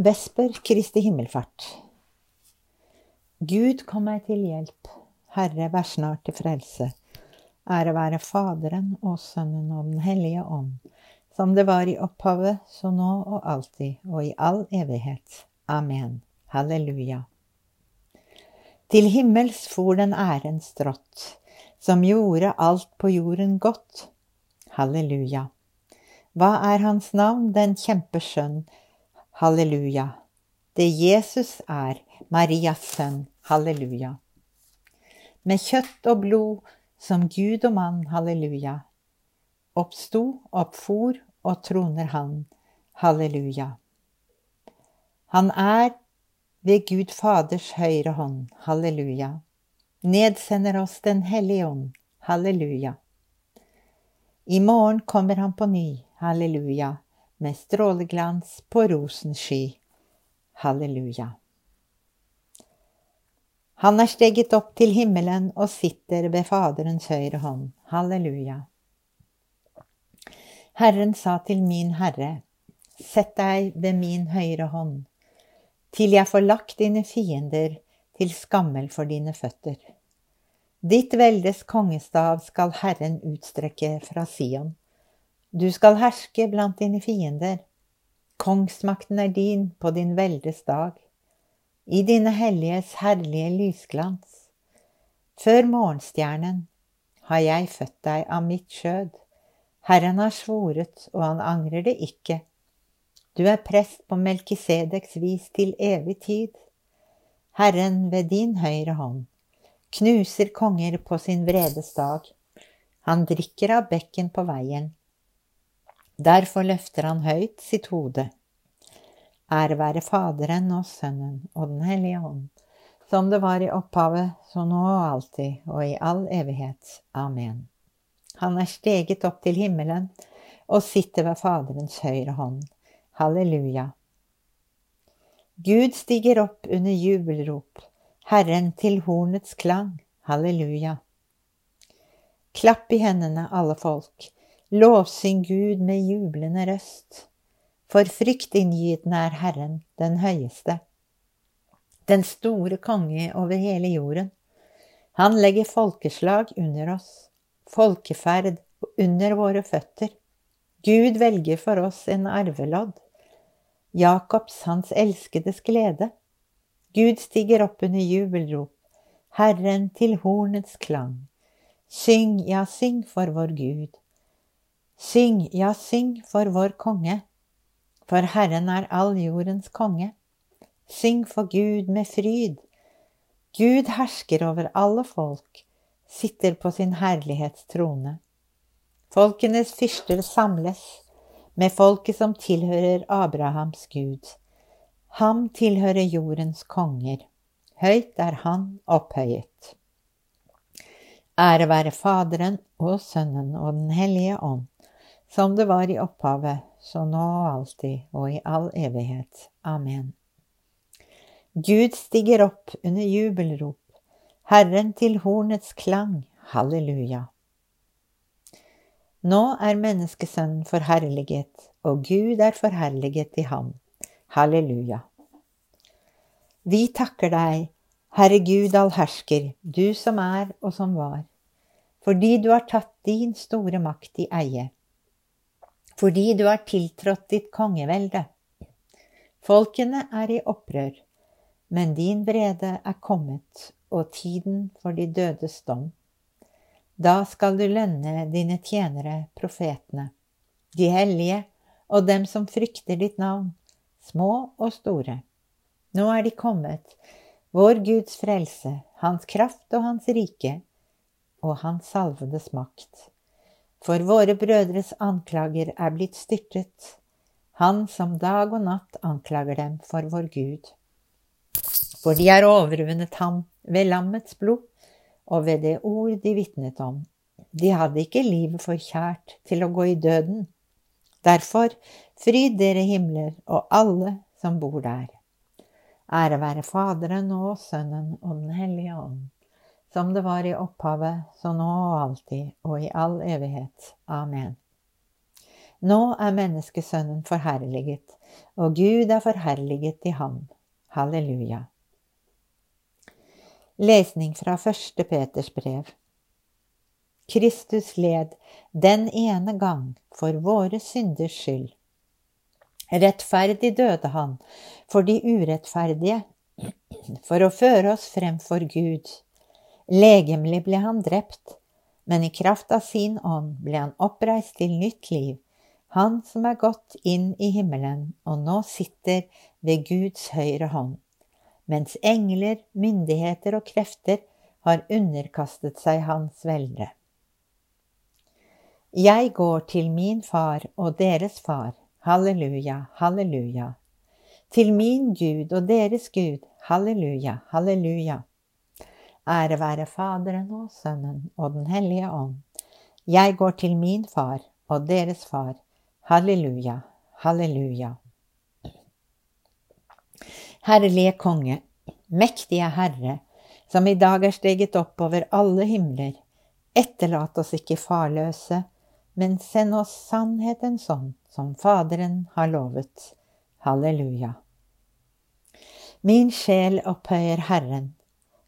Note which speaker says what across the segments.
Speaker 1: Vesper Kristi himmelfart. Gud kom meg til hjelp, Herre vær snart til frelse. Ære være Faderen og Sønnen og Den hellige ånd, som det var i opphavet, så nå og alltid og i all evighet. Amen. Halleluja. Til himmels for den æren strått, som gjorde alt på jorden godt. Halleluja. Hva er hans navn, den kjempeskjønn? Halleluja. Det Jesus er, Marias sønn. Halleluja. Med kjøtt og blod, som Gud og mann, halleluja. Oppsto, oppfor og troner han, halleluja. Han er ved Gud Faders høyre hånd, halleluja. Nedsender oss Den hellige ånd, halleluja. I morgen kommer han på ny, halleluja, med stråleglans på rosens sky, halleluja. Han er steget opp til himmelen og sitter ved Faderens høyre hånd. Halleluja. Herren sa til min Herre, sett deg ved min høyre hånd, til jeg får lagt dine fiender til skammel for dine føtter. Ditt veldes kongestav skal Herren utstrekke fra Sion. Du skal herske blant dine fiender. Kongsmakten er din på din veldes dag i dine helliges herlige lysglans. Før morgenstjernen har jeg født deg av mitt skjød. Herren har svoret, og han angrer det ikke. Du er prest på Melkisedeks vis til evig tid. Herren ved din høyre hånd knuser konger på sin vredes dag. Han drikker av bekken på veien. Derfor løfter han høyt sitt hode. Ære være Faderen og Sønnen og Den hellige ånd, som det var i opphavet, så nå og alltid og i all evighet. Amen. Han er steget opp til himmelen og sitter ved Faderens høyre hånd. Halleluja. Gud stiger opp under jubelrop, Herren til hornets klang. Halleluja. Klapp i hendene, alle folk. Lovsyng Gud med jublende røst for fryktinngytende er Herren den høyeste, den store konge over hele jorden. Han legger folkeslag under oss, folkeferd under våre føtter. Gud velger for oss en arvelodd, Jakobs, hans elskedes glede. Gud stiger opp under jubelrop, Herren til hornets klang. Syng, ja, syng for vår Gud. Syng, ja, syng for vår konge for Herren er all jordens konge. Syng for Gud med fryd. Gud hersker over alle folk, sitter på sin herlighetstrone. Folkenes fyrster samles med folket som tilhører Abrahams Gud. Ham tilhører jordens konger. Høyt er han opphøyet. Ære være Faderen og Sønnen og Den hellige ånd, som det var i opphavet, så nå og alltid og i all evighet. Amen. Gud stiger opp under jubelrop, Herren til hornets klang, halleluja. Nå er menneskesønnen forherliget, og Gud er forherliget i ham. Halleluja. Vi takker deg, Herre Gud allhersker, du som er og som var, fordi du har tatt din store makt i eie fordi du har tiltrådt ditt kongevelde. Folkene er i opprør, men din vrede er kommet, og tiden for de dødes dom. Da skal du lønne dine tjenere, profetene, de hellige og dem som frykter ditt navn, små og store. Nå er de kommet, vår Guds frelse, hans kraft og hans rike, og hans salvedes makt for våre brødres anklager er blitt styrtet, han som dag og natt anklager dem for vår Gud. For de har overvunnet ham ved lammets blod og ved det ord de vitnet om. De hadde ikke livet for kjært til å gå i døden. Derfor, fryd dere himler og alle som bor der. Ære være Faderen og Sønnen og Den hellige ånd som det var i opphavet, så nå og alltid og i all evighet. Amen. Nå er menneskesønnen forherliget, og Gud er forherliget i ham. Halleluja. Lesning fra første Peters brev. Kristus led den ene gang for våre synders skyld. Rettferdig døde han for de urettferdige, for å føre oss frem for Gud. Legemlig ble han drept, men i kraft av sin ånd ble han oppreist til nytt liv, han som er gått inn i himmelen og nå sitter ved Guds høyre hånd mens engler, myndigheter og krefter har underkastet seg hans velde. Jeg går til min far og deres far, halleluja, halleluja. Til min Gud og deres Gud, halleluja, halleluja. Ære være Faderen og Sønnen og Den hellige ånd. Jeg går til min far og deres far, halleluja, halleluja. Herlige Konge, mektige Herre, som i dag er steget opp over alle himler, etterlat oss ikke farløse, men send oss sannheten sånn som Faderen har lovet. Halleluja. Min sjel opphøyer Herren,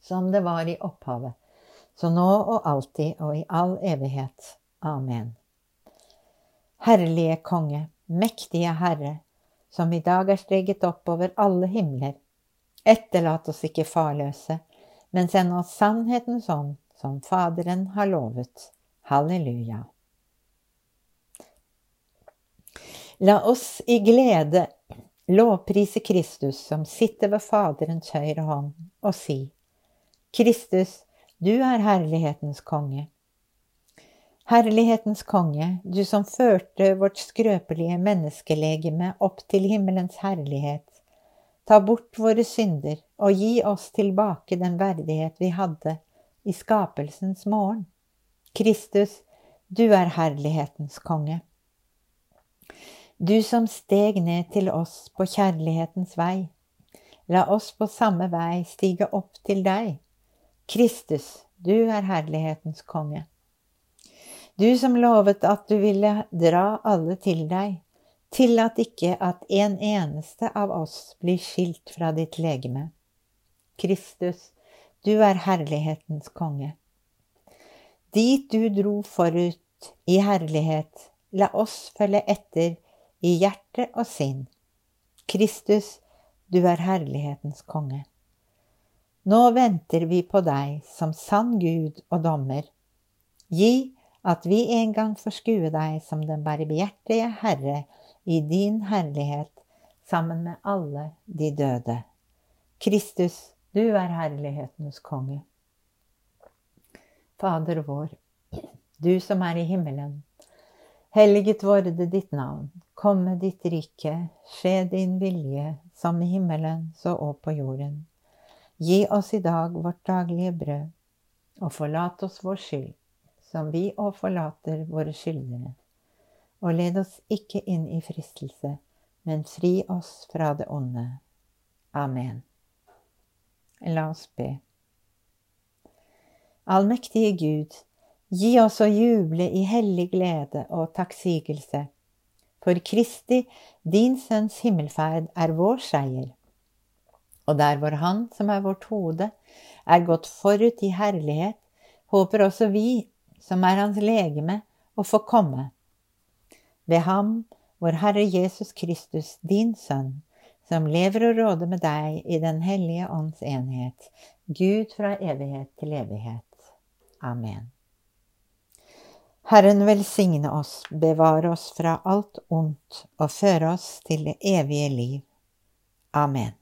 Speaker 1: som det var i opphavet, så nå og alltid og i all evighet. Amen. Herlige Konge, mektige Herre, som i dag er steget opp over alle himler. Etterlat oss ikke farløse, men send oss sannhetens ånd, som Faderen har lovet. Halleluja. La oss i glede lovprise Kristus som sitter ved Faderens høyre hånd, og si, Kristus, du er herlighetens konge. Herlighetens konge, du som førte vårt skrøpelige menneskelegeme opp til himmelens herlighet, ta bort våre synder og gi oss tilbake den verdighet vi hadde i skapelsens morgen. Kristus, du er herlighetens konge. Du som steg ned til oss på kjærlighetens vei, la oss på samme vei stige opp til deg. Kristus, du er herlighetens konge. Du som lovet at du ville dra alle til deg, tillat ikke at en eneste av oss blir skilt fra ditt legeme. Kristus, du er herlighetens konge. Dit du dro forut i herlighet, la oss følge etter i hjerte og sinn. Kristus, du er herlighetens konge. Nå venter vi på deg som sann Gud og dommer. Gi at vi en gang får skue deg som den barmhjertige Herre i din herlighet sammen med alle de døde. Kristus, du er herlighetens konge. Fader vår, du som er i himmelen. Helliget vorde ditt navn. Komme ditt rike. Skje din vilje, som i himmelen så og på jorden. Gi oss i dag vårt daglige brød, og forlat oss vår skyld som vi òg forlater våre skyldnere. Og led oss ikke inn i fristelse, men fri oss fra det onde. Amen. La oss be. Allmektige Gud, gi oss å juble i hellig glede og takksigelse. For Kristi, din Sønns himmelferd, er vår seier. Og der hvor Han, som er vårt hode, er gått forut i herlighet, håper også vi som er hans legeme, å få komme. Ved ham vår Herre Jesus Kristus, din Sønn, som lever og råder med deg i Den hellige ånds enhet, Gud fra evighet til evighet. Amen. Herren velsigne oss, bevare oss fra alt ondt og føre oss til det evige liv. Amen.